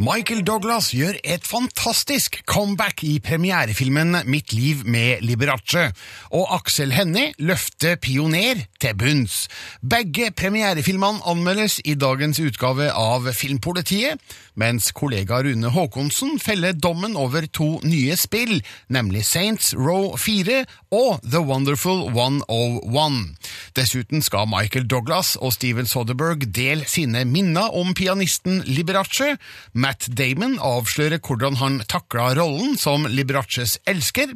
Michael Douglas gjør et fantastisk comeback i premierefilmen Mitt liv med Liberace, og Aksel Hennie løfter Pioner til bunns. Begge premierefilmene anmeldes i dagens utgave av Filmpolitiet, mens kollega Rune Haakonsen feller dommen over to nye spill, nemlig Saints Row 4 og The Wonderful 101. Dessuten skal Michael Douglas og Steven Soderberg dele sine minner om pianisten Liberace. Matt Damon avslører hvordan han takla rollen som Liberaces elsker.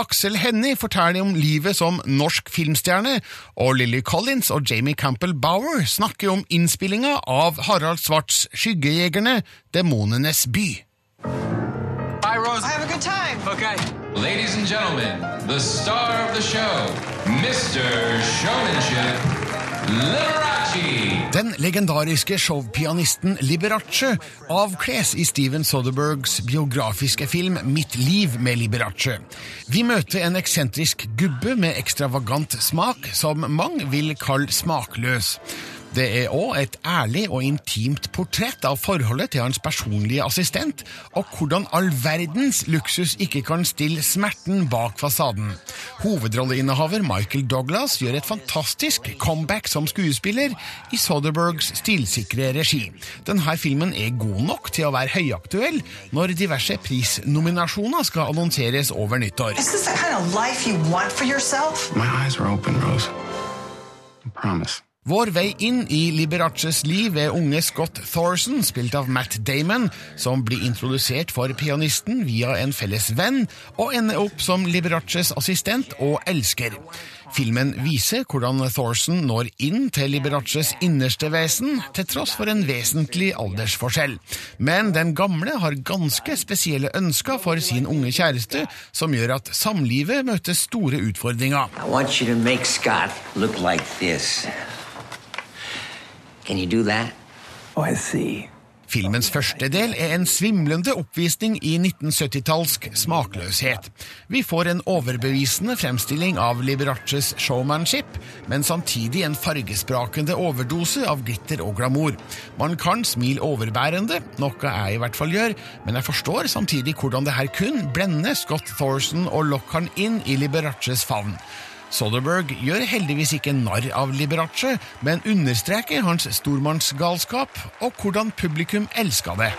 Aksel Hennie forteller om livet som norsk filmstjerne, og Lily Collins og Jamie Campbell Bower snakker om innspillinga av Harald Svarts Skyggejegerne, Demonenes by. Bye, Rose. I Have a good time. Okay. Ladies and gentlemen, the star of the show, Mr. Showmanship. Den legendariske showpianisten Liberace avkles i Steven Soderbergs biografiske film Mitt liv med Liberace. Vi møter en eksentrisk gubbe med ekstravagant smak, som mange vil kalle smakløs. Det er òg et ærlig og intimt portrett av forholdet til hans personlige assistent, og hvordan all verdens luksus ikke kan stille smerten bak fasaden. Hovedrolleinnehaver Michael Douglas gjør et fantastisk comeback som skuespiller i Soderbergs stilsikre regi. Denne filmen er god nok til å være høyaktuell når diverse prisnominasjoner skal annonseres over nyttår. Is this the kind of life you want for yourself? My eyes are open, Rose. Vår vei inn i Liberaces liv er unge Scott Thorson, spilt av Matt Damon, som blir introdusert for pianisten via en felles venn, og ender opp som Liberaces assistent og elsker. Filmen viser hvordan Thorson når inn til Liberaces innerste vesen, til tross for en vesentlig aldersforskjell. Men den gamle har ganske spesielle ønsker for sin unge kjæreste, som gjør at samlivet møter store utfordringer. I want you to make Scott look like. Can you do that? Oh, I see. Filmens første del er en svimlende oppvisning i 1970-tallsk smakløshet. Vi får en overbevisende fremstilling av Liberaces showmanship, men samtidig en fargesprakende overdose av glitter og glamour. Man kan smile overbærende, noe jeg i hvert fall gjør, men jeg forstår samtidig hvordan det her kun blender Scott Thorson og lokker han inn i Liberaces favn. Soderberg gjør heldigvis ikke narr av Liberace, men understreker hans stormannsgalskap og hvordan publikum elsker det.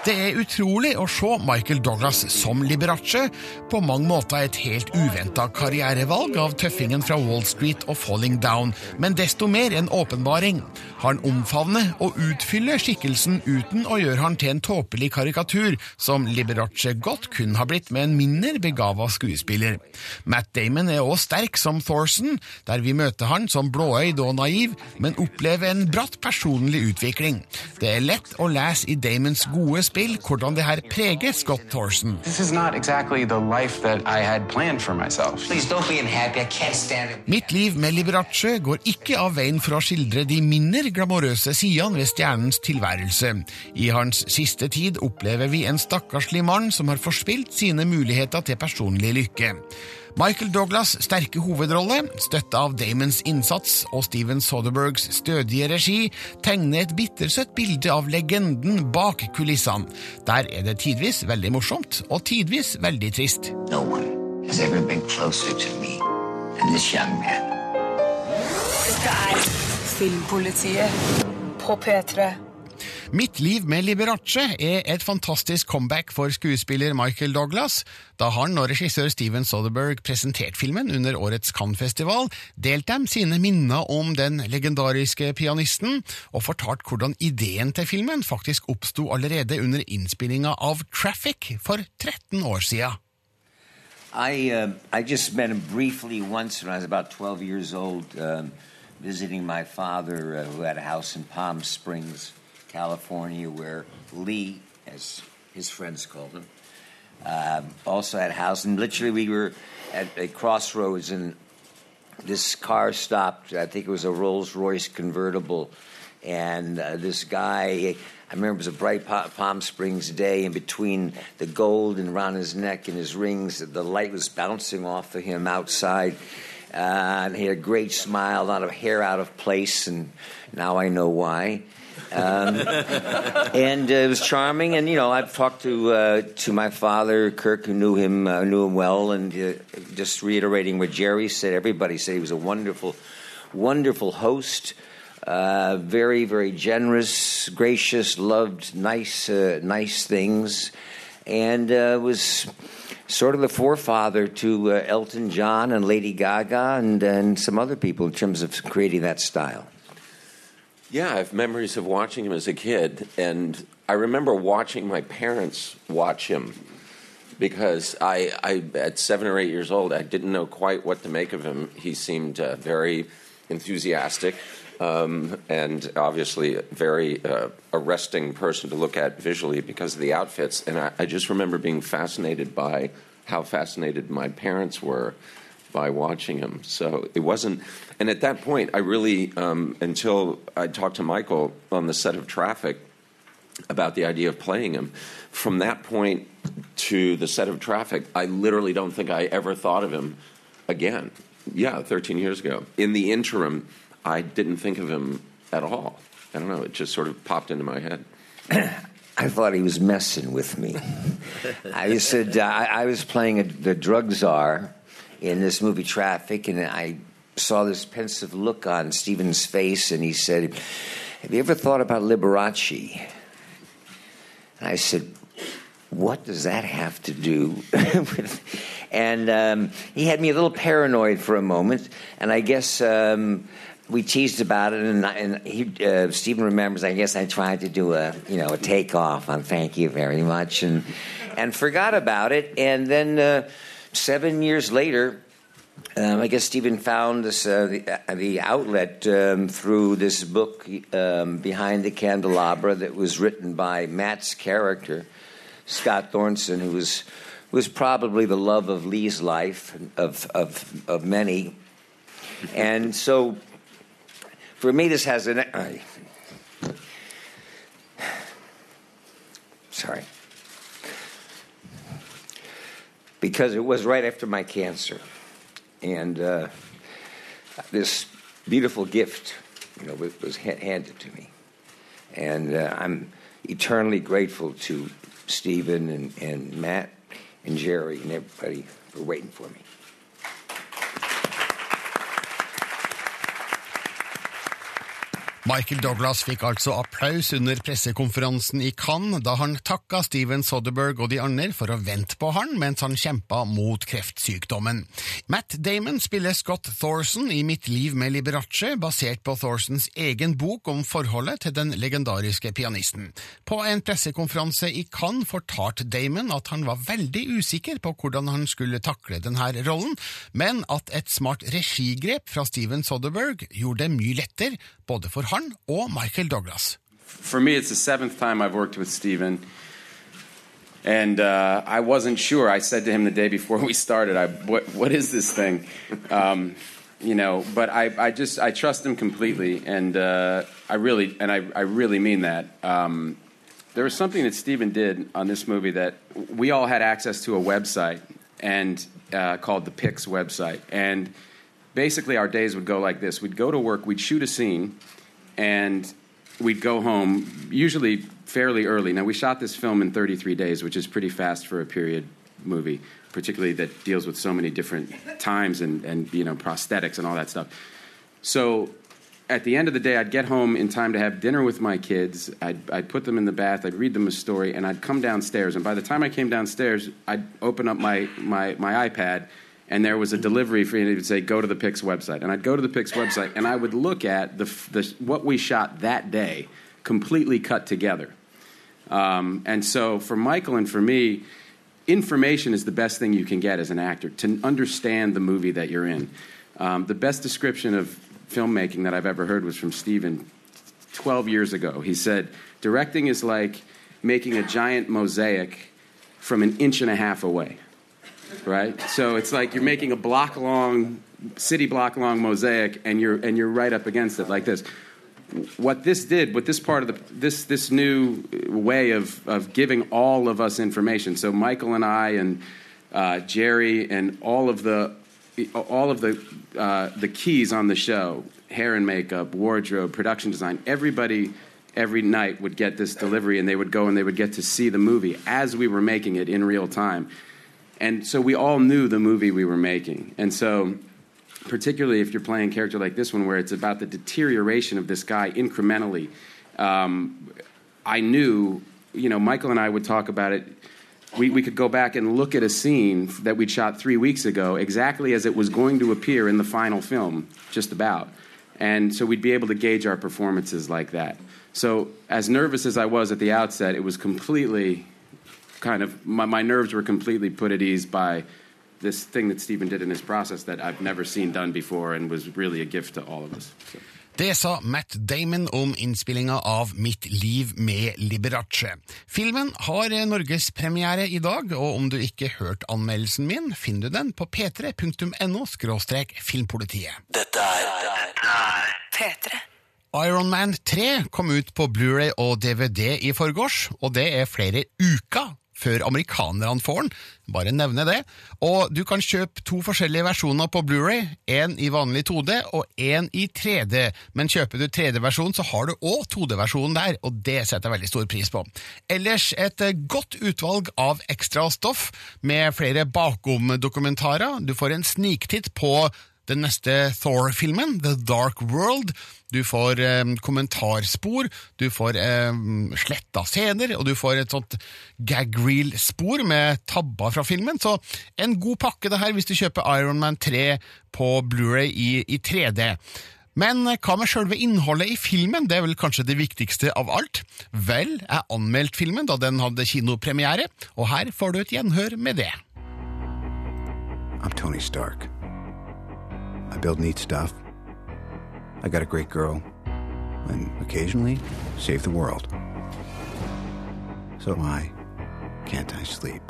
Det er utrolig å se Michael Douglas som Liberace, på mange måter et helt uventa karrierevalg av tøffingen fra Wall Street og Falling Down, men desto mer en åpenbaring. Han omfavner og utfyller skikkelsen uten å gjøre han til en tåpelig karikatur, som Liberace godt kun har blitt med en mindre begava skuespiller. Matt Damon er også sterk som Thorson, der vi møter han som blåøyd og naiv, men opplever en bratt personlig utvikling. Det er lett å lese i Damons gode spill hvordan det her preger Scott Thorson. This is not exactly the life that I had planned for myself. Please don't be unhappy. I can't stand it. Mitt liv med Liberace går ikke av veien for å skildre de mindre glamorøse sidene ved stjernens tilværelse. I hans siste tid opplever vi en stakkarslig mann som har forspilt sine muligheter til personlig lykke. Michael Douglas' sterke hovedrolle, støtta av Damons innsats og Steven Soderbergs stødige regi, tegner et bittersøtt bilde av legenden bak kulissene. Der er det tidvis veldig morsomt, og tidvis veldig trist. No one has ever been closer to me than this young man. Dette er Filmpolitiet på P3. Mitt liv med Liberace er et fantastisk comeback for skuespiller Michael Douglas, da han og regissør Steven Soderberg presenterte filmen under årets Cannes-festival, delte de sine minner om den legendariske pianisten, og fortalte hvordan ideen til filmen faktisk oppsto allerede under innspillinga av Traffic for 13 år siden. I uh, I just met him briefly once when I was about 12 years old, um, visiting my father, uh, who had a house in Palm Springs, California, where Lee, as his friends called him, um, also had a house. And literally, we were at a crossroads, and this car stopped. I think it was a Rolls Royce convertible, and uh, this guy. I remember it was a bright Palm Springs day, and between the gold and around his neck and his rings, the light was bouncing off of him outside. Uh, and he had a great smile, a lot of hair out of place, and now I know why. Um, and uh, it was charming. And you know, I've talked to uh, to my father, Kirk, who knew him uh, knew him well, and uh, just reiterating what Jerry said. Everybody said he was a wonderful, wonderful host. Uh, very, very generous, gracious, loved nice, uh, nice things, and was sort of the forefather to Elton John and Lady Gaga and, and some other people in terms of creating that style. Yeah, I have memories of watching him as a kid, and I remember watching my parents watch him because I, I at seven or eight years old, I didn't know quite what to make of him. He seemed uh, very enthusiastic. Um, and obviously a very uh, arresting person to look at visually because of the outfits. And I, I, just remember being fascinated by how fascinated my parents were by watching him. So it wasn't, and at that point, I really, um, until I talked to Michael on the set of Traffic about the idea of playing him, from that point to the set of Traffic, I literally don't think I ever thought of him again. Yeah, 13 years ago. In the interim, I didn't think of him at all. I don't know, it just sort of popped into my head. I thought he was messing with me. I said uh, I, I, was playing a, the drug czar in this movie Traffic, and I saw this pensive look on Steven's face, and he said, Have you ever thought about Liberace? And I said, What does that have to do with. And um, he had me a little paranoid for a moment, and I guess. Um, we teased about it, and, and he, uh, Stephen remembers. I guess I tried to do a, you know, a takeoff on "Thank you very much," and and forgot about it. And then uh, seven years later, um, I guess Stephen found this, uh, the, uh, the, outlet um, through this book, um, Behind the Candelabra, that was written by Matt's character, Scott Thornton, who was, was probably the love of Lee's life, of, of, of many. And so for me, this has an. Uh, sorry because it was right after my cancer. And uh, this beautiful gift, you know, was handed to me. And uh, I'm eternally grateful to Stephen and, and Matt and Jerry and everybody for waiting for me. Michael Douglas fikk altså applaus under pressekonferansen i Cannes da han takka Steven Soderberg og de andre for å vente på han mens han kjempa mot kreftsykdommen. Matt Damon spiller Scott Thorson i Mitt liv med Liberace, basert på Thorsons egen bok om forholdet til den legendariske pianisten. På en pressekonferanse i Cannes fortalte Damon at han var veldig usikker på hvordan han skulle takle denne rollen, men at et smart regigrep fra Steven Soderberg gjorde det mye lettere både for han og Michael Douglas. For me, it's the seventh time I've worked with Steven. And uh, I wasn't sure. I said to him the day before we started, I, what, what is this thing? Um, you know, but I, I just, I trust him completely. And uh, I really, and I, I really mean that. Um, there was something that Steven did on this movie that we all had access to a website and uh, called the Pix website. And basically our days would go like this we'd go to work we'd shoot a scene and we'd go home usually fairly early. Now we shot this film in 33 days which is pretty fast for a period movie particularly that deals with so many different times and, and you know prosthetics and all that stuff. So at the end of the day i'd get home in time to have dinner with my kids. I'd, I'd put them in the bath i'd read them a story and i'd come downstairs. And by the time i came downstairs i'd open up my, my, my ipad and there was a delivery for you to say go to the Pix website, and I'd go to the Pix website and I would look at the, the what we shot that day, completely cut together. Um, and so for Michael and for me, information is the best thing you can get as an actor to understand the movie that you're in. Um, the best description of filmmaking that I've ever heard was from Steven 12 years ago. He said, Directing is like making a giant mosaic from an inch and a half away right? So it's like you're making a block long, city block long mosaic, and you're and you're right up against it like this. what this did, what this part of the this this new way of of giving all of us information. So Michael and I and uh, Jerry and all of the all of the uh, the keys on the show, hair and makeup, wardrobe, production design, everybody every night would get this delivery and they would go and they would get to see the movie as we were making it in real time. And so we all knew the movie we were making. And so particularly if you're playing a character like this one, where it's about the deterioration of this guy incrementally. Um, I knew, you know, Michael and I would talk about it. We, we could go back and look at a scene that we'd shot three weeks ago, exactly as it was going to appear in the final film, just about. And so we'd be able to gauge our performances like that. So, as nervous as I was at the outset, it was completely kind of, my, my nerves were completely put at ease by this thing that Stephen did in his process that I've never seen done before and was really a gift to all of us. So. Det sa Matt Damon om innspillinga av Mitt liv med Liberace. Filmen har norgespremiere i dag, og om du ikke hørte anmeldelsen min, finner du den på p3.no filmpolitiet. Dette er P3. Iron Man 3 kom ut på Blu-ray og DVD i forgårs, og det er flere uker før amerikanerne får den. Bare nevne det. Og du kan kjøpe to forskjellige versjoner på Blu-ray, én i vanlig 2D og én i 3D. Men kjøper du 3D-versjonen, så har du òg 2D-versjonen der, og det setter jeg veldig stor pris på. Ellers et godt utvalg av ekstra stoff med flere bakom-dokumentarer. Du får en sniktitt på den neste Thor-filmen, The Dark World. Du får eh, kommentarspor, du får eh, sletta scener, og du får et sånt gag reel-spor med tabber fra filmen. Så en god pakke, det her, hvis du kjøper Iron Man 3 på Blu-ray i, i 3D. Men hva med selve innholdet i filmen? Det er vel kanskje det viktigste av alt? Vel, jeg anmeldte filmen da den hadde kinopremiere, og her får du et gjenhør med det. I'm Tony Stark. I build neat stuff. I got a great girl. And occasionally, save the world. So why can't I sleep?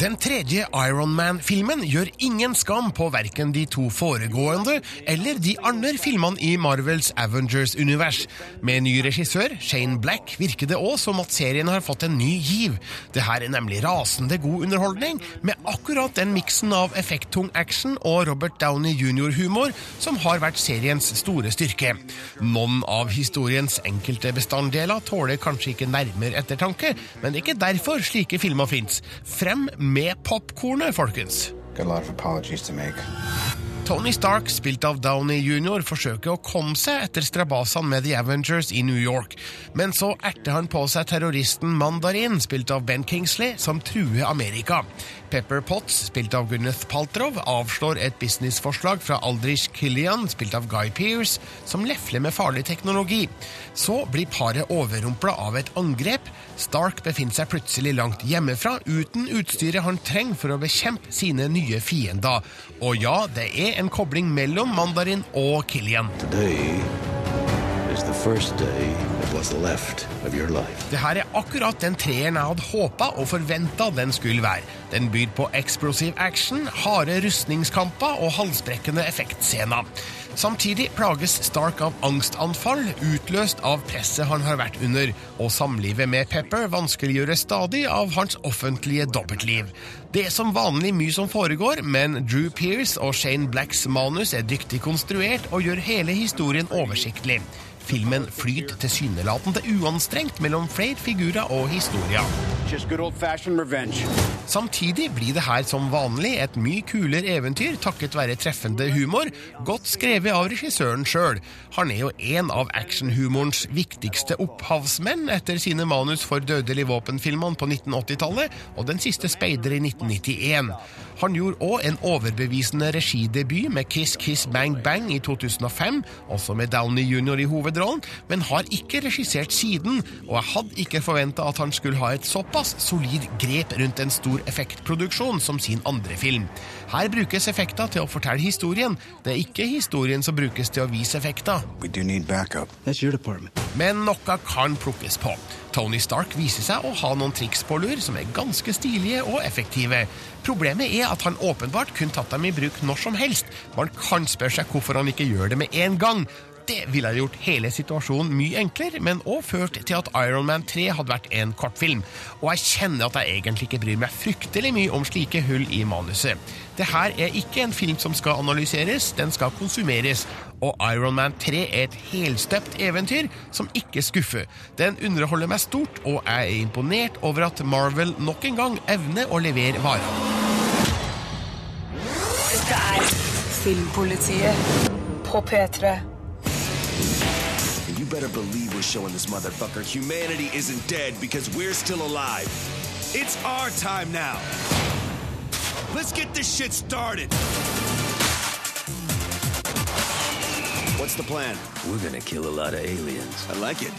Den tredje Iron Man-filmen gjør ingen skam på verken de to foregående eller de andre filmene i Marvels Avengers-univers. Med ny regissør, Shane Black, virker det òg som at serien har fått en ny giv. Det her er nemlig rasende god underholdning, med akkurat den miksen av effekttung action og Robert Downey jr.-humor som har vært seriens store styrke. Noen av historiens enkelte bestanddeler tåler kanskje ikke nærmere ettertanke, men det er ikke derfor slike filmer fins. Frem med popkornet, folkens! Tony Stark, spilt av Downey jr., forsøker å komme seg etter strabasene med The Avengers i New York, men så erter han på seg terroristen Mandarin, spilt av Ben Kingsley, som truer Amerika. Pepper Potts, spilt av Gunneth Paltrow, avslår et businessforslag fra Aldrich Killian, spilt av Guy Pearce, som lefler med farlig teknologi. Så blir paret overrumpla av et angrep. Stark befinner seg plutselig langt hjemmefra, uten utstyret han trenger for å bekjempe sine nye fiender. Og ja, det er en kobling mellom Mandarin og Killian. Det her er akkurat den treeren jeg hadde håpa og forventa den skulle være. Den byr på eksplosiv action, harde rustningskamper og halsbrekkende effektscener. Samtidig plages Stark av angstanfall, utløst av presset han har vært under, og samlivet med Pepper vanskeliggjøres stadig av hans offentlige dobbeltliv. Det er som vanlig mye som foregår, men Drew Pearce og Shane Blacks manus er dyktig konstruert og gjør hele historien oversiktlig. Filmen flyter tilsynelatende uanstrengt mellom flere figurer og historier. Samtidig blir det her som vanlig et mye kulere eventyr takket være treffende humor, godt skrevet av regissøren sjøl. Han er jo en av actionhumorens viktigste opphavsmenn etter sine manus for Dødelig våpen-filmene på 1980-tallet og Den siste speider i 1991. Han gjorde òg en overbevisende regidebut med Kiss Kiss Bang Bang i 2005, også med Downey jr. i hovedrollen, men har ikke regissert siden, og jeg hadde ikke forventa at han skulle ha et såpass solid grep rundt en stor effektproduksjon som sin andre film. Her brukes effekter til å fortelle historien, det er ikke historien som brukes til å vise effekter. We do need backup. That's your department. Men noe kan plukkes på. Tony Stark viser seg å ha noen triks på lur som er ganske stilige og effektive. Problemet er at han åpenbart kunne tatt dem i bruk når som helst. Man kan spørre seg hvorfor han ikke gjør det med en gang. Det ville gjort hele situasjonen mye enklere, men òg ført til at Iron Man 3 hadde vært en kortfilm. Og jeg kjenner at jeg egentlig ikke bryr meg fryktelig mye om slike hull i manuset. Det her er ikke en film som skal analyseres, den skal konsumeres. Og Iron Man 3 er et helstøpt eventyr som ikke skuffer. Den underholder meg stort, og jeg er imponert over at Marvel nok en gang evner å levere varer. Dette er Filmpolitiet på P3. And you better believe we're showing this motherfucker humanity isn't dead because we're still alive. It's our time now. Let's get this shit started. What's the plan? We're gonna kill a lot of aliens. I like it.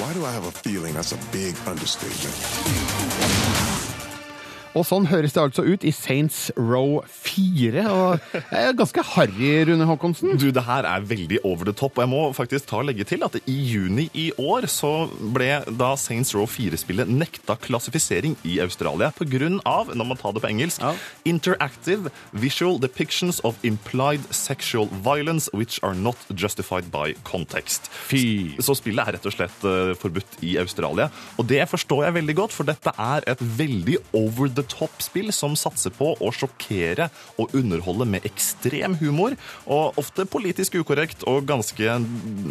Why do I have a feeling that's a big understatement? Og sånn høres det altså ut i Saints Row 4. Og er ganske harry, Rune Håkonsen. Du, det her er veldig over the top. Og jeg må faktisk ta og legge til at i juni i år så ble da Saints Row 4-spillet nekta klassifisering i Australia på grunn av, når man tar det på engelsk, interactive visual depictions of implied sexual violence which are not justified by context. Fy. Så spillet er rett og slett uh, forbudt i Australia. Og det forstår jeg veldig godt, for dette er et veldig over the top-spill som satser på å sjokkere og underholde med ekstrem humor, og ofte politisk ukorrekt og ganske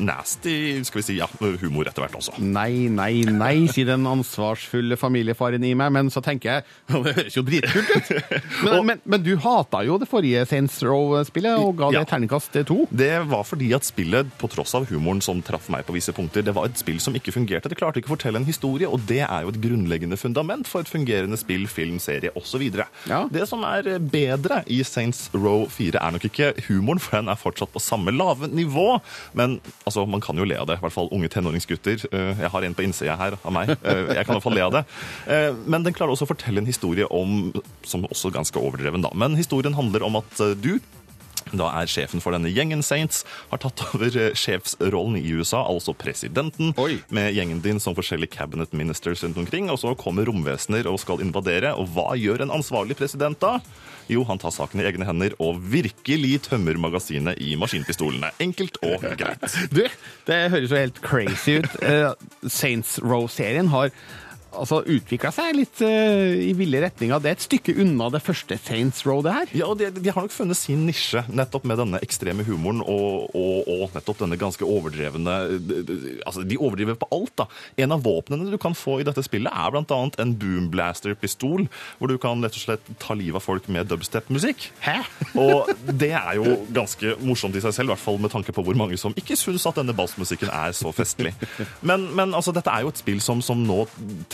nasty skal vi si, ja, humor etter hvert også. Nei, nei, nei, sier den ansvarsfulle familiefaren i meg, men så tenker jeg Det høres jo dritkult ut! Men, men, men du hata jo det forrige Saints Row-spillet og ga det Ja. terningkast to. Det var fordi at spillet, på tross av humoren som traff meg på visse punkter, det var et spill som ikke fungerte. Det klarte ikke å fortelle en historie, og det er jo et grunnleggende fundament for et fungerende spill, film, serie osv. Det som er bedre i Saints Row 4, er nok ikke humoren, for den er fortsatt på samme lave nivå. Men altså, man kan jo le av det. I hvert fall unge tenåringsgutter. Eh, Jeg har en på innsida her av meg. Eh, Jeg kan i hvert fall le av det. Eh, Men den klarer også å fortelle en historie om, som også er ganske overdreven, da. Men historien handler om at du da er sjefen for denne gjengen Saints har tatt over eh, sjefsrollen i USA, altså presidenten, med gjengen din som forskjellige cabinet ministers rundt omkring. Og så kommer romvesener og skal invadere. Og hva gjør en ansvarlig president da? Jo, han tar saken i egne hender og virkelig tømmer magasinet i maskinpistolene. Enkelt og greit. Du, det høres jo helt crazy ut. Eh, Saints Row-serien har altså utvikla seg litt uh, i ville retninger. Det er et stykke unna det første Saints Row, det her. Ja, og de, de har nok funnet sin nisje, nettopp med denne ekstreme humoren og, og, og nettopp denne ganske overdrevne Altså, de overdriver på alt, da. En av våpnene du kan få i dette spillet, er annet en boomblaster-pistol, hvor du kan rett og slett ta livet av folk med dubstep-musikk. Hæ? Og det er jo ganske morsomt i seg selv, i hvert fall med tanke på hvor mange som ikke syns at denne bassmusikken er så festlig. Men, men altså, dette er jo et spill som, som nå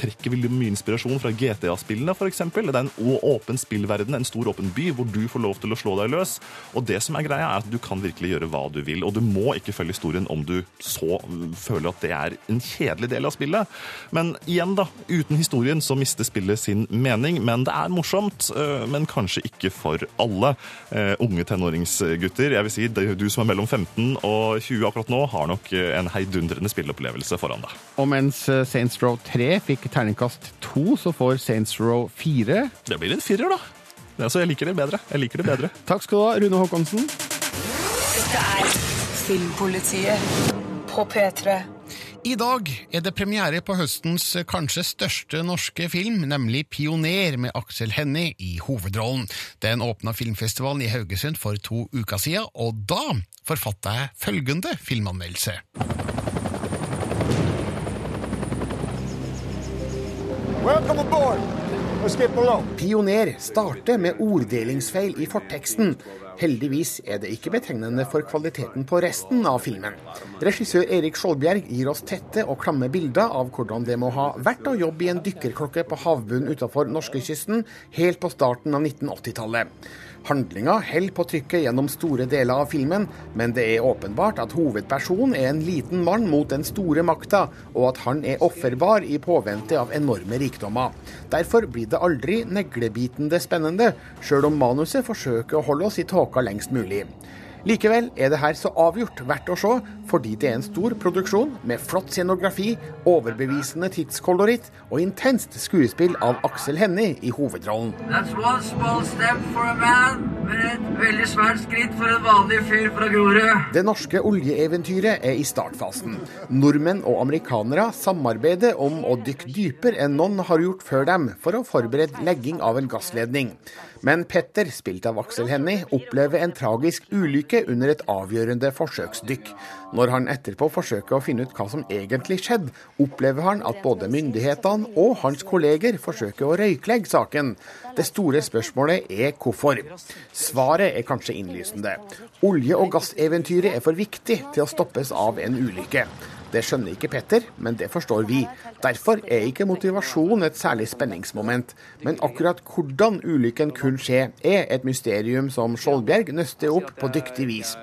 trekker veldig mye inspirasjon fra GTA-spillene, f.eks. Det er en åpen spillverden, en stor åpen by, hvor du får lov til å slå deg løs. Og det som er greia, er at du kan virkelig gjøre hva du vil, og du må ikke følge historien om du så mm, føler at det er en kjedelig del av spillet. Men igjen, da, uten historien så mister spillet sin mening, men det er morsomt, øh, men kanskje ikke for alle. Eh, unge tenåringsgutter, jeg vil si du som er mellom 15 og 20 akkurat nå, har nok eh, en heidundrende spilleopplevelse foran deg. Og mens eh, Saints Row 3 fikk terningkast to, så får Saints Row 4 Det blir en firer, da. Altså, jeg liker det bedre. Jeg liker det bedre. Takk skal du ha, Rune Håkonsen. Dette er Filmpolitiet på P3. I dag er det premiere på høstens kanskje største norske film, nemlig Pioner med Aksel Hennie i hovedrollen. Den åpna filmfestivalen i Haugesund for to uker siden, og da forfatta jeg følgende filmanmeldelse. Pioner starter med orddelingsfeil i forteksten. Heldigvis er det ikke betegnende for kvaliteten på resten av filmen. Regissør Erik Skjoldbjerg gir oss tette og klamme bilder av hvordan det må ha vært å jobbe i en dykkerklokke på havbunnen utenfor norskekysten helt på starten av 1980-tallet. Handlinga holder på trykket gjennom store deler av filmen, men det er åpenbart at hovedpersonen er en liten mann mot den store makta, og at han er offerbar i påvente av enorme rikdommer. Derfor blir det aldri neglebitende spennende, sjøl om manuset forsøker å holde oss i tåka lengst mulig. Likevel er det her så avgjort verdt å se, fordi det er en stor produksjon med flott scenografi, overbevisende tidskoloritt og intenst skuespill av Aksel Hennie i hovedrollen. That's one small step for a man, et svært skritt for en vanlig fyr fra Grorud. Det norske oljeeventyret er i startfasen. Nordmenn og amerikanere samarbeider om å dykke dypere enn noen har gjort før dem, for å forberede legging av en gassledning. Men Petter, spilt av Aksel Hennie, opplever en tragisk ulykke under et avgjørende forsøksdykk. Når han etterpå forsøker å finne ut hva som egentlig skjedde, opplever han at både myndighetene og hans kolleger forsøker å røyklegge saken. Det store spørsmålet er hvorfor. Svaret er kanskje innlysende. Olje- og gasseventyret er for viktig til å stoppes av en ulykke. Det skjønner ikke Petter, men det forstår vi. Derfor er ikke motivasjon et særlig spenningsmoment. Men akkurat hvordan ulykken kunne skje, er et mysterium som Skjoldbjerg nøster opp på dyktig vis.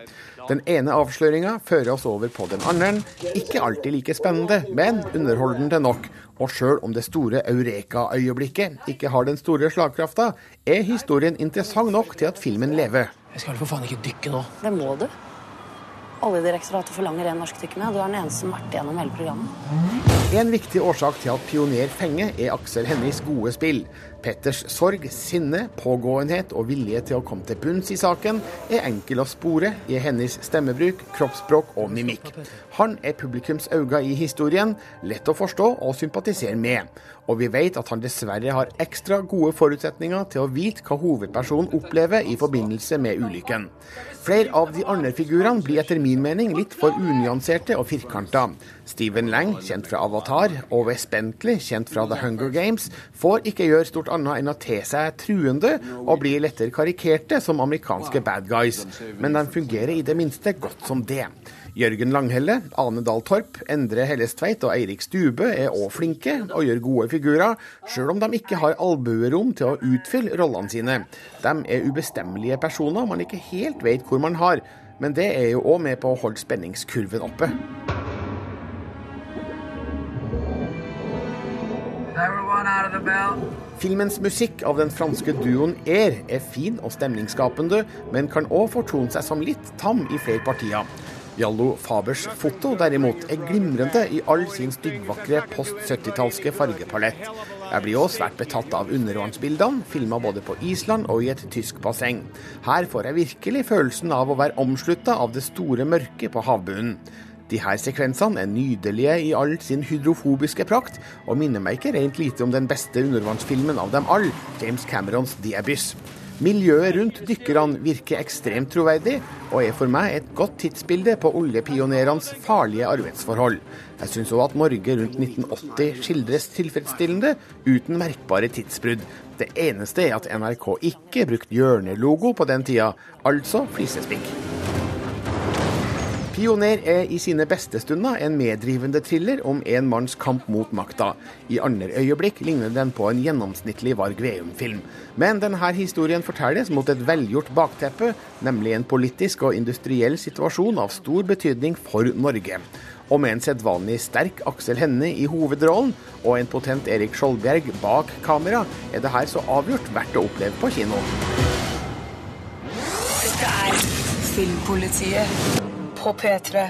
Den ene avsløringa fører oss over på den andre. Ikke alltid like spennende, men underholdende nok. Og sjøl om det store eureka-øyeblikket ikke har den store slagkrafta, er historien interessant nok til at filmen lever. Jeg skal vel for faen ikke dykke nå. Det må du. Oljedirektoratet forlanger en norsk dykker med, og du er den eneste som har vært igjennom hele programmet. En viktig årsak til at Pioner fenger, er Aksel Hennies gode spill. Petters sorg, sinne, pågåenhet og vilje til å komme til bunns i saken er enkel å spore i hennes stemmebruk, kroppsspråk og mimikk. Han er publikums øyne i historien, lett å forstå og sympatisere med. Og vi vet at han dessverre har ekstra gode forutsetninger til å vite hva hovedpersonen opplever i forbindelse med ulykken. Flere av de andre figurene blir etter min mening litt for unyanserte og firkanta. Steven Lang, kjent fra Avatar, og Wes Bentley, kjent fra The Hunger Games, får ikke gjøre stort annet enn å te seg truende og bli lettere karikerte som amerikanske bad guys. Men de fungerer i det minste godt som det. Jørgen Langhelle, Ane Dahl Torp, Endre Hellestveit og Eirik Stube er òg flinke og gjør gode figurer, sjøl om de ikke har albuerom til å utfylle rollene sine. De er ubestemmelige personer man ikke helt vet hvor man har, men det er jo òg med på å holde spenningskurven oppe. Filmens musikk av den franske duoen Air er fin og stemningsskapende, men kan òg fortone seg som litt tam i flere partier. Jallo Fabers foto derimot er glimrende i all sin styggvakre post 70-tallske fargepalett. Jeg blir òg svært betatt av undervannsbildene, filma både på Island og i et tysk basseng. Her får jeg virkelig følelsen av å være omslutta av det store mørket på havbunnen. De her sekvensene er nydelige i all sin hydrofobiske prakt, og minner meg ikke rent lite om den beste undervannsfilmen av dem alle, James Camerons The Abyss. Miljøet rundt dykkerne virker ekstremt troverdig, og er for meg et godt tidsbilde på oljepionerenes farlige arbeidsforhold. Jeg syns òg at Norge rundt 1980 skildres tilfredsstillende, uten merkbare tidsbrudd. Det eneste er at NRK ikke brukte hjørnelogo på den tida, altså flisespikk. Pioner er i sine beste stunder en meddrivende thriller om en manns kamp mot makta. I andre øyeblikk ligner den på en gjennomsnittlig Varg Veum-film. Men denne historien fortelles mot et velgjort bakteppe, nemlig en politisk og industriell situasjon av stor betydning for Norge. Og med en sedvanlig sterk Aksel Hennie i hovedrollen og en potent Erik Skjoldbjerg bak kamera, er det her så avgjort verdt å oppleve på kino. Dette er Filmpolitiet på P3.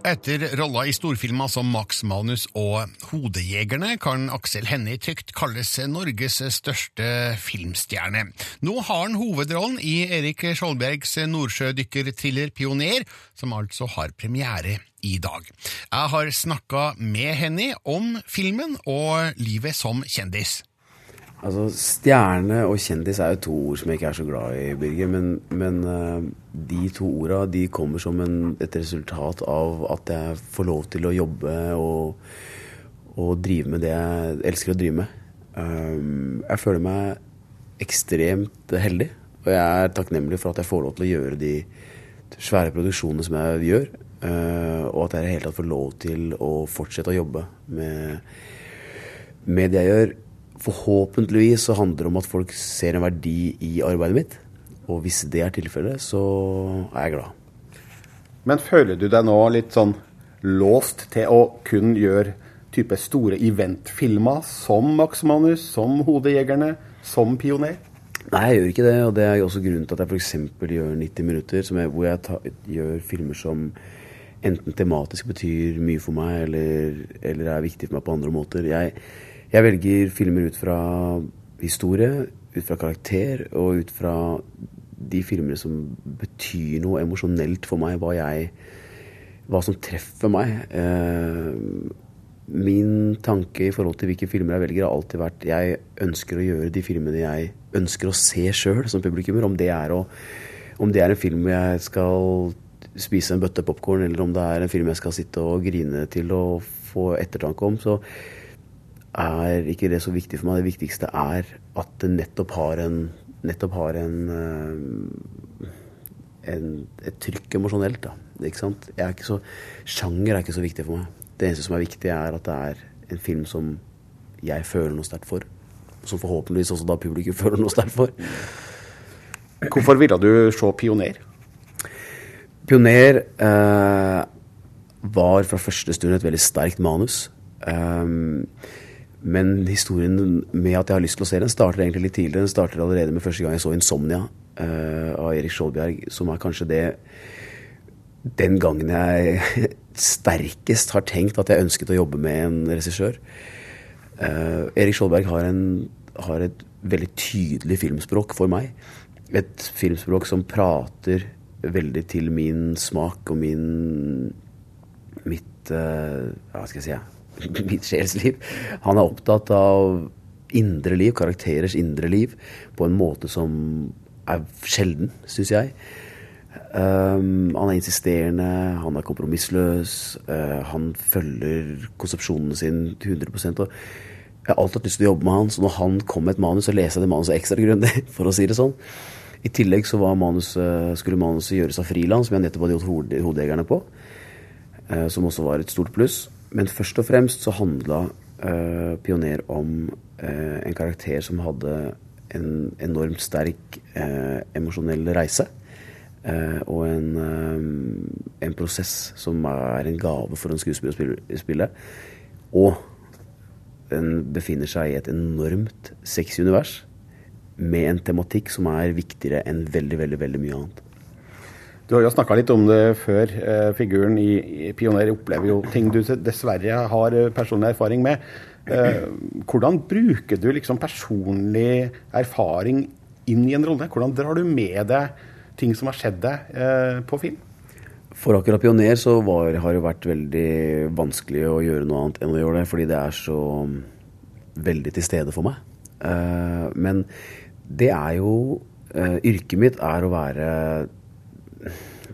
Etter rolla i storfilmer som Max Manus og Hodejegerne kan Aksel Hennie trygt kalles Norges største filmstjerne. Nå har han hovedrollen i Erik Skjoldbergs nordsjødykkerthriller Pioner, som altså har premiere i dag. Jeg har snakka med Hennie om filmen og livet som kjendis. Altså, Stjerne og kjendis er jo to ord som jeg ikke er så glad i, Birger. Men, men uh, de to orda de kommer som en, et resultat av at jeg får lov til å jobbe og, og drive med det jeg elsker å drive med. Um, jeg føler meg ekstremt heldig, og jeg er takknemlig for at jeg får lov til å gjøre de svære produksjonene som jeg gjør. Uh, og at jeg i det hele tatt får lov til å fortsette å jobbe med, med det jeg gjør Forhåpentligvis så handler det om at folk ser en verdi i arbeidet mitt. Og hvis det er tilfellet, så er jeg glad. Men føler du deg nå litt sånn låst til å kun gjøre type store eventfilmer som Max Manus, som Hodejegerne, som Pioner? Nei, jeg gjør ikke det. Og det er jo også grunnen til at jeg f.eks. gjør 90 minutter, som jeg, hvor jeg tar, gjør filmer som enten tematisk betyr mye for meg, eller, eller er viktig for meg på andre måter. Jeg, jeg velger filmer ut fra historie, ut fra karakter og ut fra de filmene som betyr noe emosjonelt for meg, hva, jeg, hva som treffer meg. Eh, min tanke i forhold til hvilke filmer jeg velger, har alltid vært jeg ønsker å gjøre de filmene jeg ønsker å se sjøl som publikummer. Om det, om det er en film hvor jeg skal spise en bøtte popkorn, eller om det er en film jeg skal sitte og grine til og få ettertanke om, så er ikke det så viktig for meg. Det viktigste er at det nettopp har en nettopp har en, eh, en et trykk emosjonelt. da, ikke sant? Jeg er ikke så, sjanger er ikke så viktig for meg. Det eneste som er viktig, er at det er en film som jeg føler noe sterkt for. Som forhåpentligvis også da publikum føler noe sterkt for. Hvorfor ville du se Pioner? Pioner eh, var fra første stund et veldig sterkt manus. Um, men historien med at jeg har lyst til å se den, starter egentlig litt tidligere. Den starter allerede med første gang jeg så 'Insomnia' uh, av Erik Skjoldbjerg, som er kanskje det den gangen jeg sterkest har tenkt at jeg ønsket å jobbe med en regissør. Uh, Erik Skjoldberg har, en, har et veldig tydelig filmspråk for meg. Et filmspråk som prater veldig til min smak og min mitt uh, Hva skal jeg si? Mitt sjelsliv. Han er opptatt av indre liv, karakterers indre liv, på en måte som er sjelden, syns jeg. Um, han er insisterende, han er kompromissløs, uh, han følger konsepsjonene sine til 100 og Jeg har alltid hatt lyst til å jobbe med han, så når han kom med et manus, så leser jeg det manuset ekstra grundig, for å si det sånn. I tillegg så manus, skulle manuset gjøres av Friland, som jeg nettopp hadde gjort hodejegerne på. Uh, som også var et stort pluss. Men først og fremst så handla uh, Pioner om uh, en karakter som hadde en enormt sterk uh, emosjonell reise. og en, en, prosess som er en gave for en skuespiller å spille. Og den befinner seg i et enormt sexy univers med en tematikk som er viktigere enn veldig, veldig, veldig mye annet. Du har jo snakka litt om det før. Eh, figuren i, Pioner opplever jo ting du dessverre har eh, personlig erfaring med. Eh, hvordan bruker du liksom personlig erfaring inn i en rolle? Hvordan drar du med deg ting som har skjedd deg på film? For akkurat Pioner så var, har det vært veldig vanskelig å gjøre noe annet enn å gjøre det, fordi det er så mm, veldig til stede for meg. Men det er jo Yrket mitt er å være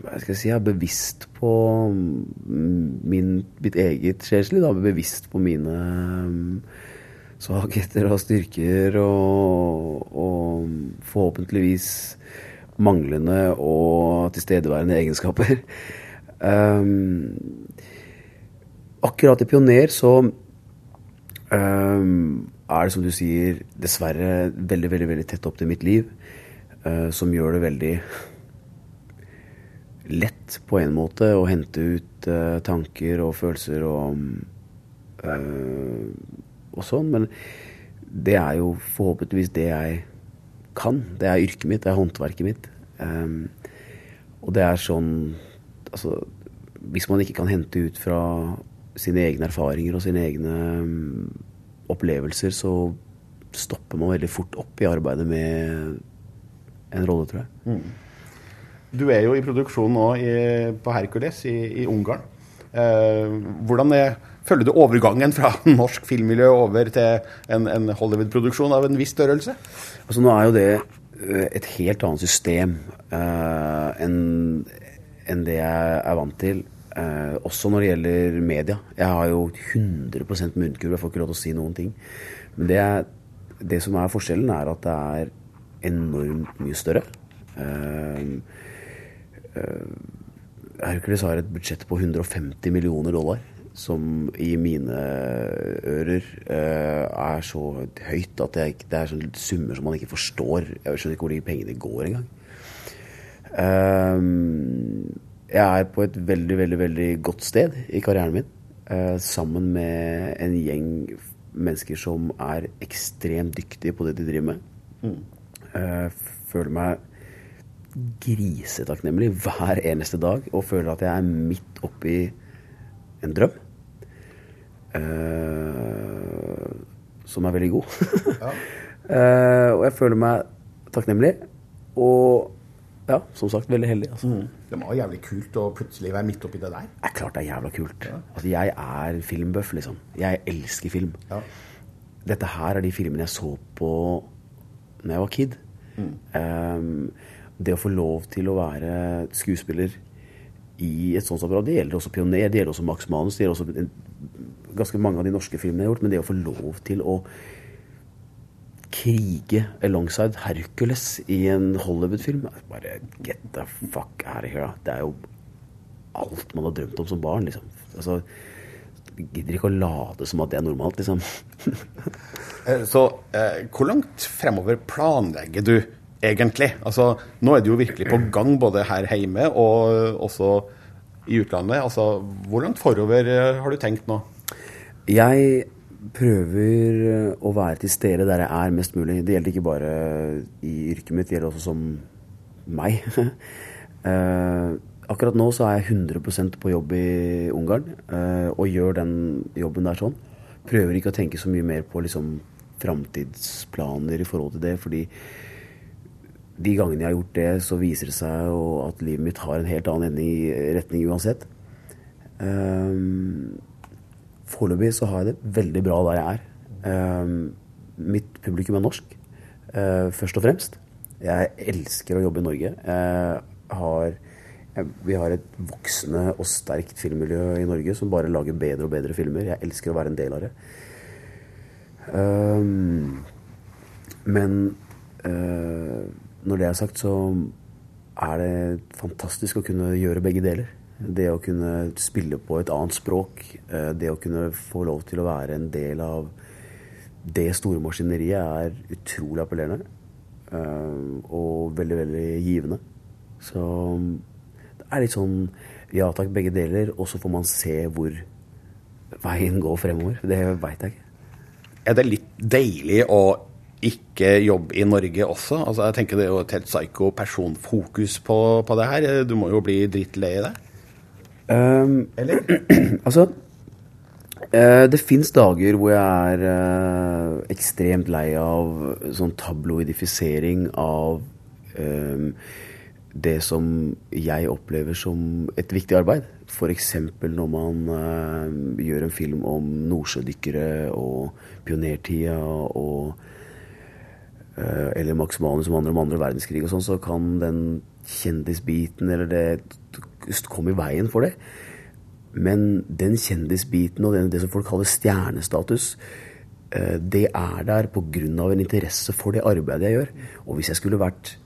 hva skal jeg si, er bevisst på min, mitt eget sjelsliv. Bevisst på mine um, svakheter og styrker og, og, forhåpentligvis manglende og tilstedeværende egenskaper. Um, akkurat i Pioner så um, er det, som du sier, dessverre veldig, veldig, veldig tett opp til mitt liv. Uh, som gjør det veldig lett på en måte å hente ut uh, tanker og følelser og, uh, og sånn. Men det er jo forhåpentligvis det jeg kan. Det er yrket mitt, det er håndverket mitt. Um, og det er sånn Altså, hvis man ikke kan hente ut fra sine egne erfaringer og sine egne um, opplevelser, så stopper man veldig fort opp i arbeidet med en rolle, tror jeg. Mm. Du er jo i produksjon nå i, på Hercules i, i Ungarn. Eh, hvordan er, følger du overgangen fra norsk filmmiljø over til en, en Hollywood-produksjon av en viss størrelse? Altså Nå er jo det eh, et helt annet system eh, enn en det jeg er vant til. Eh, også når det gjelder media. Jeg har jo 100 munnkurv, jeg får ikke lov til å si noen ting. Men det, det som er forskjellen, er at det er enormt mye større. Eh, Hercules har et budsjett på 150 millioner dollar. Som i mine ører uh, er så høyt at jeg, det er sånne summer som man ikke forstår. Jeg skjønner ikke hvor de pengene går engang. Uh, jeg er på et veldig, veldig, veldig godt sted i karrieren min. Sammen med en gjeng mennesker som er ekstremt dyktige på det de driver med. Mm. Eh, føler meg grisetakknemlig hver eneste dag og føler at jeg er midt oppi en drøm. Uh, som er veldig god. Eh, og jeg føler meg takknemlig. Og ja, som sagt, veldig heldig. Altså. Det var jævlig kult å plutselig være midt oppi det der. Det er klart det er jævla kult. Altså, jeg er filmbøff, liksom. Jeg elsker film. Dette her er de filmene jeg så på når jeg var kid. Um, det å få lov til å være skuespiller i et sånt apparat, det gjelder også Pioner, det gjelder også Max Manus, det gjelder også ganske mange av de norske filmene jeg har gjort, men det å få lov til å krige alongside Hercules i en Hollywood-film Bare get the fuck out of here. Det er jo alt man har drømt om som barn, liksom. Altså, gidder ikke å late som at det er normalt, liksom. Eh, Så eh, hvor langt fremover planlegger du egentlig? Altså, nå er du jo virkelig på gang både her hjemme og også i utlandet. Altså, hvor langt forover eh, har du tenkt nå? Jeg prøver eh, å være til stede der jeg er mest mulig. Det gjelder ikke bare i yrket mitt, det gjelder også som meg. Eh, akkurat nå så er jeg 100% på jobb i Ungarn eh, og gjør den jobben der sånn. Prøver ikke å tenke så mye mer på liksom framtidsplaner i forhold til det, fordi de gangene jeg har gjort det, så viser det seg at livet mitt har en helt annen retning uansett. Um, Foreløpig så har jeg det veldig bra der jeg er. Um, mitt publikum er norsk, uh, først og fremst. Jeg elsker å jobbe i Norge. Jeg har, jeg, vi har et voksende og sterkt filmmiljø i Norge som bare lager bedre og bedre filmer. Jeg elsker å være en del av det. Um, men uh, når det er sagt, så er det fantastisk å kunne gjøre begge deler. Det å kunne spille på et annet språk, eh, det å kunne få lov til å være en del av det store maskineriet, er utrolig appellerende. eh, Og veldig, veldig givende. Så det er litt sånn ja takk, begge deler, og så får man se hvor veien går fremover. Det veit jeg ikke. Er det litt deilig å ikke jobbe i Norge også? Altså, jeg tenker Det er jo et helt psycho personfokus på, på det her. Du må jo bli drittlei det? Um, altså eh, Det fins dager hvor jeg er eh, ekstremt lei av sånn tabloidifisering av um, det som jeg opplever som et viktig arbeid. F.eks. når man uh, gjør en film om nordsjødykkere og pionertida og Eller Max Manus som handler om andre verdenskrig og sånn, så kan den kjendisbiten eller det komme i veien for det. Men den kjendisbiten og det som folk kaller stjernestatus, eh, det er der pga. en interesse for det arbeidet jeg gjør. Og hvis jeg skulle vært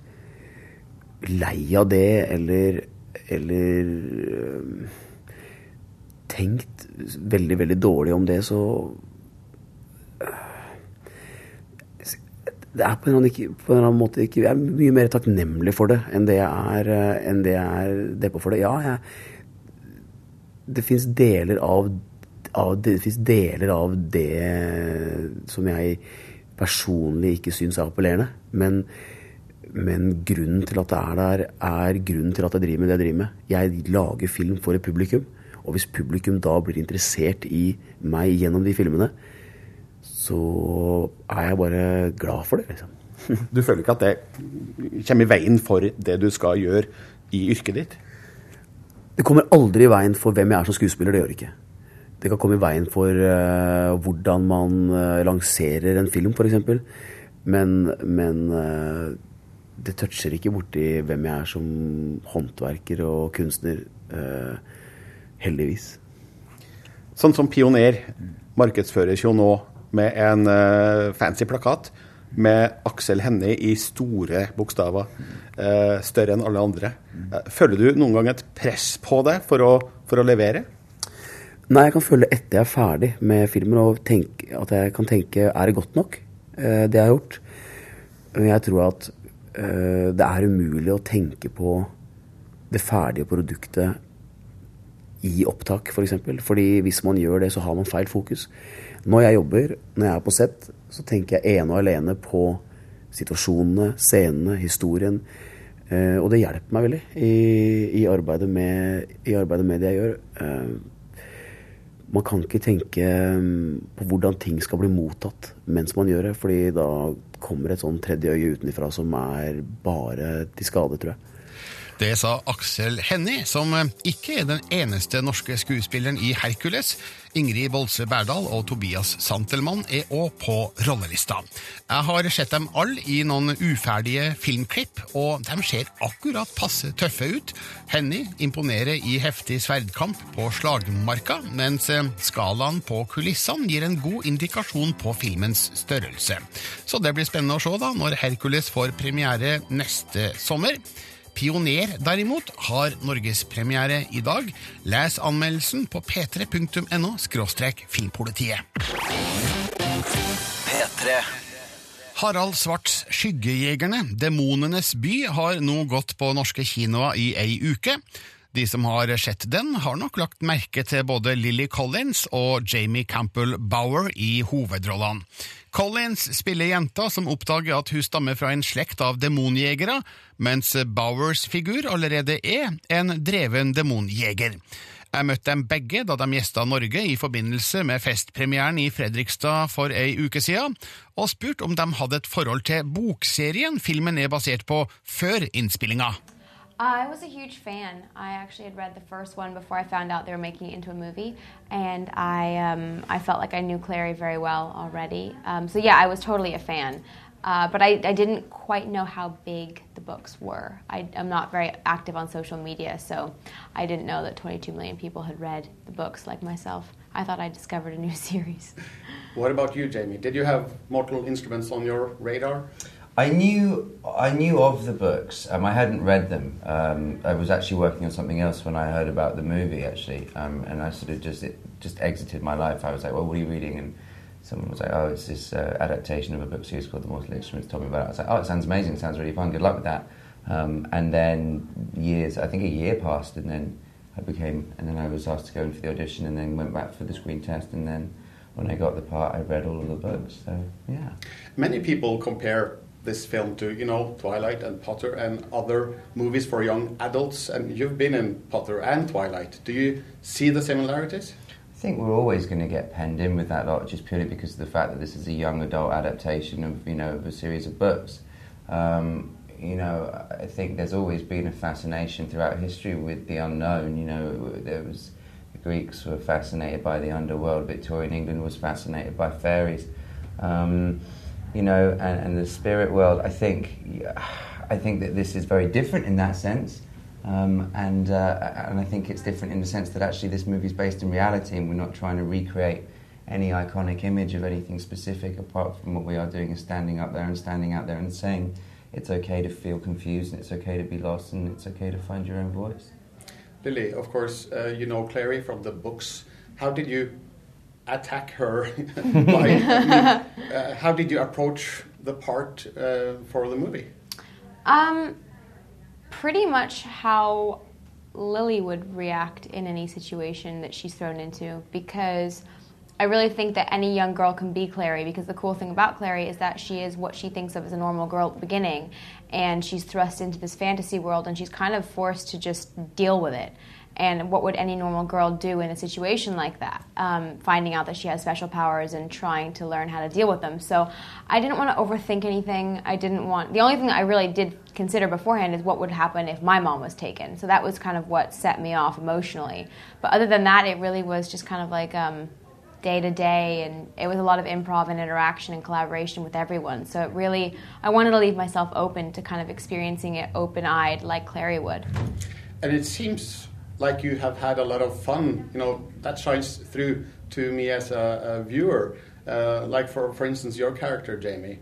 lei av det eller, eller øh, tenkt veldig, veldig dårlig om det, så det er på en, ikke, på en eller annen måte ikke Jeg er mye mer takknemlig for det enn det jeg er, eh, enn det jeg deppa for det. Ja, jeg, det fins deler av, av det, det fins deler av det som jeg personlig ikke syns er appellerende. Men, men grunnen til at det er der, er grunnen til at jeg driver med det jeg driver med. Jeg lager film for et publikum. Og hvis publikum da blir interessert i meg gjennom de filmene, så er jeg bare glad for det, liksom. Du føler ikke at det kommer i veien for det du skal gjøre i yrket ditt? Det kommer aldri i veien for hvem jeg er som skuespiller. Det gjør det ikke. Det kan komme i veien for uh, hvordan man uh, lanserer en film, f.eks. Men, men uh, det toucher ikke borti hvem jeg er som håndverker og kunstner. heldigvis. Sånn som Pioner markedsføres jo nå med en uh, fancy plakat med Aksel Hennie i store bokstaver. Uh, større enn alle andre. Uh, føler du noen gang et press på deg for å, for å levere? Nei, jeg kan føle etter jeg er ferdig med filmen og tenke, at jeg kan tenke er det godt nok, det jeg har gjort. Men jeg tror at det er umulig å tenke på det ferdige produktet i opptak, f.eks. For. Fordi hvis man gjør det, så har man feil fokus. Når jeg jobber, når jeg er på sett, så tenker jeg ene og alene på situasjonene, scenene, historien. Eh, og det hjelper meg veldig i, i, arbeidet, med, i arbeidet, med, det jeg gjør. Eh, man kan ikke tenke mm, på hvordan ting skal bli mottatt mens man gjør det, fordi da kommer et sånn tredje øye utenfra som er bare til skade, tror jeg. Det sa Aksel Hennie, som eh, ikke er den eneste norske skuespilleren i Hercules. Ingrid Bolse Berdal og Tobias Santelmann er òg på rollelista. Jeg har sett dem alle i noen uferdige filmklipp, og de ser akkurat passe tøffe ut. Hennie imponerer i heftig sverdkamp på slagmarka, mens eh, skalaen på kulissene gir en god indikasjon på filmens størrelse. Så det blir spennende å se da, når Hercules får premiere neste sommer. Pioner, derimot, har norgespremiere i dag. Les anmeldelsen på p3.no filmpolitiet. P3. Harald Svarts Skyggejegerne, Demonenes by, har nå gått på norske kinoer i ei uke. De som har sett den, har nok lagt merke til både Lily Collins og Jamie Campbell Bower i hovedrollene. Collins spiller jenta som oppdager at hun stammer fra en slekt av demonjegere, mens Bowers figur allerede er en dreven demonjeger. Jeg møtte dem begge da de gjesta Norge i forbindelse med festpremieren i Fredrikstad for ei uke siden, og spurte om de hadde et forhold til bokserien filmen er basert på, før innspillinga. I was a huge fan. I actually had read the first one before I found out they were making it into a movie, and I um, I felt like I knew Clary very well already. Um, so yeah, I was totally a fan. Uh, but I, I, didn't quite know how big the books were. I, am not very active on social media, so I didn't know that 22 million people had read the books like myself. I thought I discovered a new series. What about you, Jamie? Did you have Mortal Instruments on your radar? I knew I knew of the books. Um, I hadn't read them. Um, I was actually working on something else when I heard about the movie, actually, um, and I sort of just it just exited my life. I was like, "Well, what are you reading?" And someone was like, "Oh, it's this uh, adaptation of a book series called The Mortal Instruments." Told me about it. I was like, "Oh, it sounds amazing. It sounds really fun. Good luck with that." Um, and then years, I think a year passed, and then I became, and then I was asked to go in for the audition, and then went back for the screen test, and then when I got the part, I read all of the books. So yeah. Many people compare this film to you know Twilight and Potter and other movies for young adults. And you've been in Potter and Twilight. Do you see the similarities? I think we're always going to get penned in with that lot, just purely because of the fact that this is a young adult adaptation of you know of a series of books. Um, you know, I think there's always been a fascination throughout history with the unknown. You know, there was the Greeks were fascinated by the underworld. Victorian England was fascinated by fairies. Um, you know, and, and the spirit world. I think, I think that this is very different in that sense. Um, and uh, and I think it's different in the sense that actually this movie is based in reality, and we're not trying to recreate any iconic image of anything specific. Apart from what we are doing is standing up there and standing out there and saying it's okay to feel confused, and it's okay to be lost, and it's okay to find your own voice. Lily, of course, uh, you know Clary from the books. How did you attack her? by, uh, how did you approach the part uh, for the movie? Um, pretty much how Lily would react in any situation that she's thrown into because I really think that any young girl can be Clary because the cool thing about Clary is that she is what she thinks of as a normal girl at the beginning and she's thrust into this fantasy world and she's kind of forced to just deal with it and what would any normal girl do in a situation like that? Um, finding out that she has special powers and trying to learn how to deal with them. So i didn't want to overthink anything. I didn't want the only thing i really did consider beforehand is what would happen if my mom was taken. So that was kind of what set me off emotionally. But other than that it really was just kind of like um, day to day and it was a lot of improv and interaction and collaboration with everyone. So it really i wanted to leave myself open to kind of experiencing it open-eyed like clary would. And it seems like you have had a lot of fun. You know that shines through to me as a, a viewer. Uh, like for for instance, your character Jamie,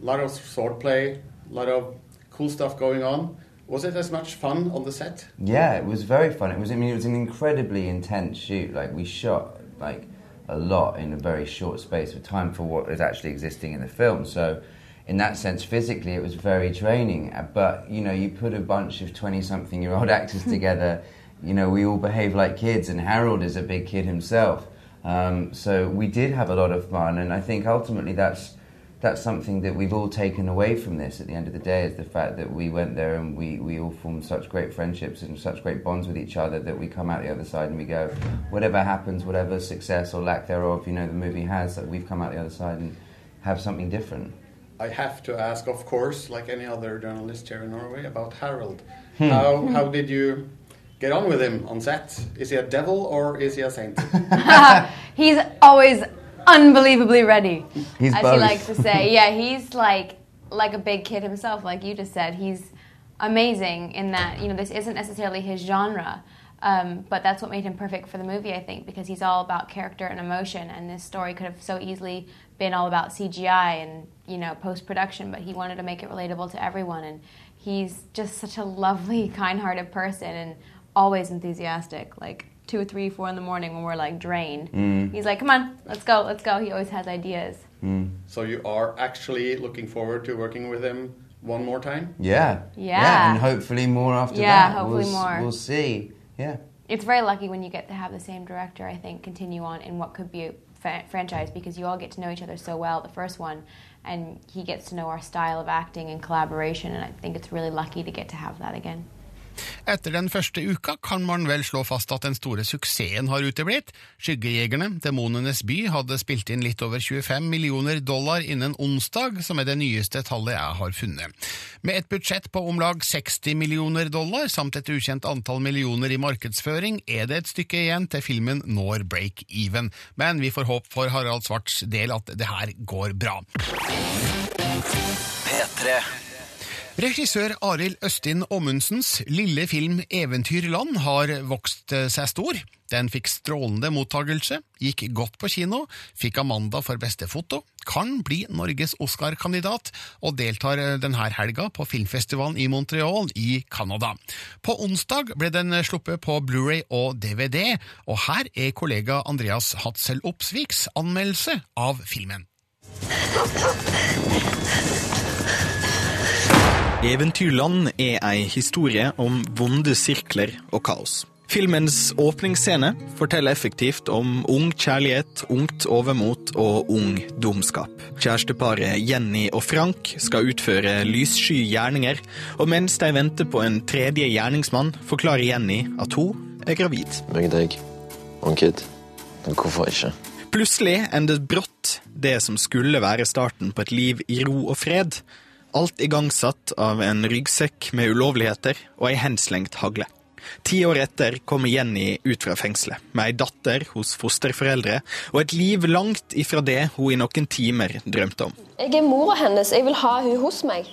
a lot of swordplay, a lot of cool stuff going on. Was it as much fun on the set? Yeah, it was very fun. It was. I mean, it was an incredibly intense shoot. Like we shot like a lot in a very short space of time for what is actually existing in the film. So in that sense, physically, it was very draining. But you know, you put a bunch of twenty-something-year-old actors together you know, we all behave like kids, and Harold is a big kid himself. Um, so we did have a lot of fun, and I think ultimately that's that's something that we've all taken away from this at the end of the day is the fact that we went there and we, we all formed such great friendships and such great bonds with each other that we come out the other side and we go, whatever happens, whatever success or lack thereof, you know, the movie has, that we've come out the other side and have something different. I have to ask, of course, like any other journalist here in Norway, about Harold. Hmm. How, how did you get on with him on set? Is he a devil or is he a saint? he's always unbelievably ready, He's as both. he likes to say. Yeah, he's like like a big kid himself, like you just said. He's amazing in that you know this isn't necessarily his genre. Um, but that's what made him perfect for the movie, I think, because he's all about character and emotion. And this story could have so easily been all about CGI and you know post production, but he wanted to make it relatable to everyone. And he's just such a lovely, kind-hearted person, and always enthusiastic. Like two or three, four in the morning when we're like drained, Mm. he's like, "Come on, let's go, let's go." He always has ideas. So you are actually looking forward to working with him one more time? Yeah. Yeah. and hopefully more after Yeah, that. hopefully we'll, more. We'll see. Yeah. It's very lucky when you get to have the same director, I think, continue on in what could be a fa- franchise because you all get to know each other so well, the first one, and he gets to know our style of acting and collaboration, and I think it's really lucky to get to have that again. Etter den første uka kan man vel slå fast at den store suksessen har uteblitt. Skyggejegerne, Demonenes by, hadde spilt inn litt over 25 millioner dollar innen onsdag, som er det nyeste tallet jeg har funnet. Med et budsjett på om lag 60 millioner dollar, samt et ukjent antall millioner i markedsføring, er det et stykke igjen til filmen når break-even. Men vi får håp for Harald Svarts del at det her går bra. P3. Regissør Arild Østin Ommundsens lille film Eventyrland har vokst eh, seg stor. Den fikk strålende mottagelse, gikk godt på kino, fikk Amanda for beste foto, kan bli Norges Oscar-kandidat og deltar eh, denne helga på filmfestivalen i Montreal i Canada. På onsdag ble den sluppet på Blu-ray og DVD, og her er kollega Andreas Hatzel Opsviks anmeldelse av filmen. Eventyrland er ei historie om vonde sirkler og kaos. Filmens åpningsscene forteller effektivt om ung kjærlighet, ungt overmot og ung dumskap. Kjæresteparet Jenny og Frank skal utføre lyssky gjerninger, og mens de venter på en tredje gjerningsmann, forklarer Jenny at hun er gravid. Meg deg og en kid. Hvorfor ikke? Plutselig ender brått det som skulle være starten på et liv i ro og fred. Alt igangsatt av en ryggsekk med ulovligheter og ei henslengt hagle. Ti år etter kommer Jenny ut fra fengselet, med ei datter hos fosterforeldre og et liv langt ifra det hun i noen timer drømte om. Jeg er mora hennes. Jeg vil ha hun hos meg.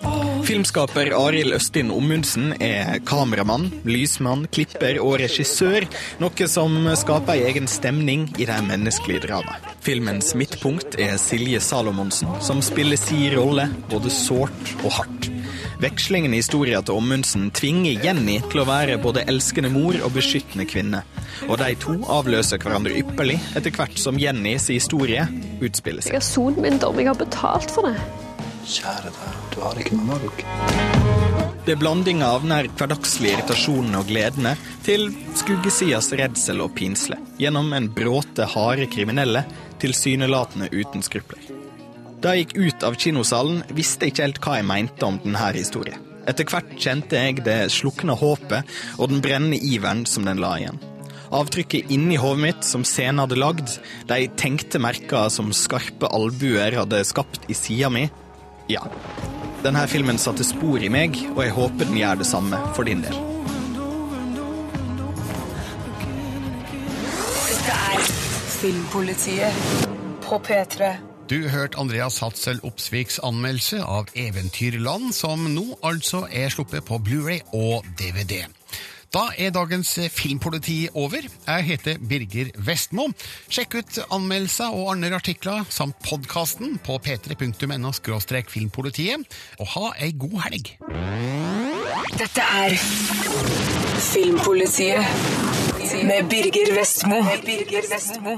Filmskaper Arild Østin Ommundsen er kameramann, lysmann, klipper og regissør, noe som skaper ei egen stemning i det menneskelige dramaet. Filmens midtpunkt er Silje Salomonsen, som spiller si rolle både sårt og hardt. Vekslingen i historien til Ommundsen tvinger Jenny til å være både elskende mor og beskyttende kvinne. Og de to avløser hverandre ypperlig etter hvert som Jennys historie utspiller seg. Jeg har sonet min dom. Jeg har betalt for det. Kjære deg, du har ikke noe valg. Det er blandinga av nær hverdagslige irritasjonene og gledene til skuggesidas redsel og pinsle, gjennom en bråte harde kriminelle, tilsynelatende uten skrupler. Da jeg gikk ut av kinosalen, visste jeg ikke helt hva jeg mente om denne historien. Etter hvert kjente jeg det slukna håpet og den brennende iveren som den la igjen. Avtrykket inni hodet mitt som scenen hadde lagd, de tenkte merka som skarpe albuer hadde skapt i sida mi, ja. Denne filmen satte spor i meg, og jeg håper den gjør det samme for din del. Dette er Filmpolitiet på P3. Du hørte Andreas Hatzel Opsviks anmeldelse av Eventyrland, som nå altså er sluppet på Blu-ray og DVD. Da er dagens Filmpoliti over. Jeg heter Birger Vestmo. Sjekk ut anmeldelser og andre artikler samt podkasten på p3.no filmpolitiet, og ha ei god helg. Dette er Filmpolitiet med Birger Vestmo. Med Birger Vestmo.